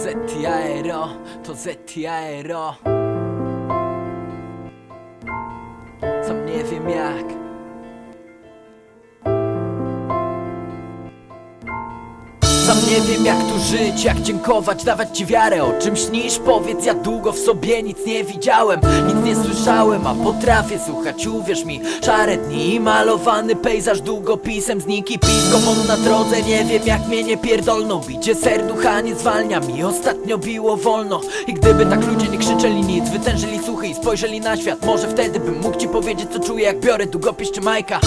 Tozettiera, Tozettiera. Sam nie wiem jak nie wiem jak tu żyć, jak dziękować, dawać ci wiarę. O czym śnisz? Powiedz, ja długo w sobie nic nie widziałem Nic nie słyszałem, a potrafię słuchać, uwierz mi Szare dni i malowany pejzaż długopisem Zniki. Pisko won na drodze, nie wiem jak mnie nie pierdolną. Bicie serducha nie zwalnia mi, ostatnio biło wolno. I gdyby tak ludzie nie krzyczeli nic, wytężyli słuchy i spojrzeli na świat Może wtedy bym mógł ci powiedzieć co czuję jak biorę długopis czy majka.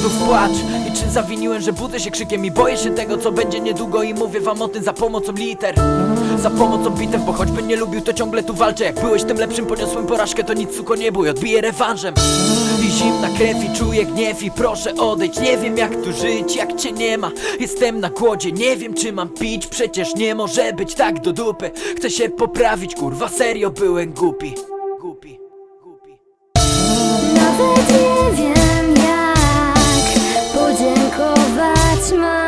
Znów płacz i czy zawiniłem, że budzę się krzykiem i boję się tego co będzie niedługo I mówię wam o tym za pomocą liter. Za pomocą bitew, bo choćby nie lubił to ciągle tu walczę. Jak byłeś tym lepszym, poniosłem porażkę, to nic suko nie bój. Odbiję rewanżem. I zimna krew i czuję gniew i proszę odejdź. Nie wiem jak tu żyć, jak cię nie ma. Jestem na głodzie, nie wiem czy mam pić. Przecież nie może być tak do dupy. Chcę się poprawić, kurwa serio byłem głupi. Głupi, głupi. Nawet nie wiem jak podziękować mam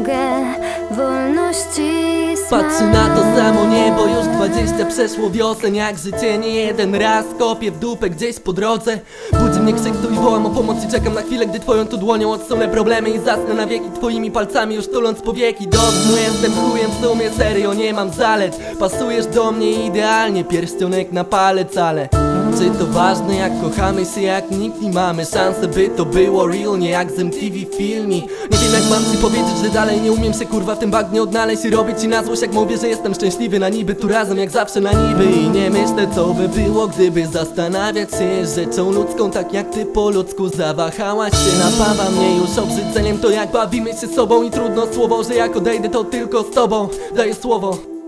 mogę wolności smak. Patrzę na to samo niebo, już 20 przeszło wiosen Jak życie nie jeden raz kopię w dupę gdzieś po drodze. Budzi mnie krzyk tu i wołam o pomoc i czekam na chwilę Gdy twoją tu dłonią odsunę problemy i zasnę na wieki. Twoimi palcami już tuląc powieki Do snu jestem chujem w sumie, serio nie mam zalet. Pasujesz do mnie idealnie, pierścionek na palec, ale czy to ważne jak kochamy się jak nikt nie mamy szansę by to było real nie jak z MTV filmi. Nie wiem jak mam ci powiedzieć, że dalej nie umiem się kurwa w tym bagnie odnaleźć I robić ci na złość jak mówię, że jestem szczęśliwy na niby Tu razem jak zawsze na niby. I nie myślę co by było gdyby zastanawiać się Rzeczą ludzką tak jak ty po ludzku zawahałaś się. Napawa mnie już obrzydzeniem to jak bawimy się sobą I trudno słowo, że jak odejdę to tylko z tobą. Daję słowo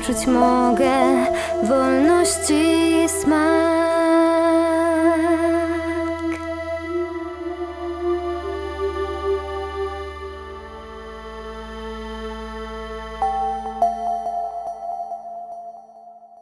odczuć mogę wolności smak.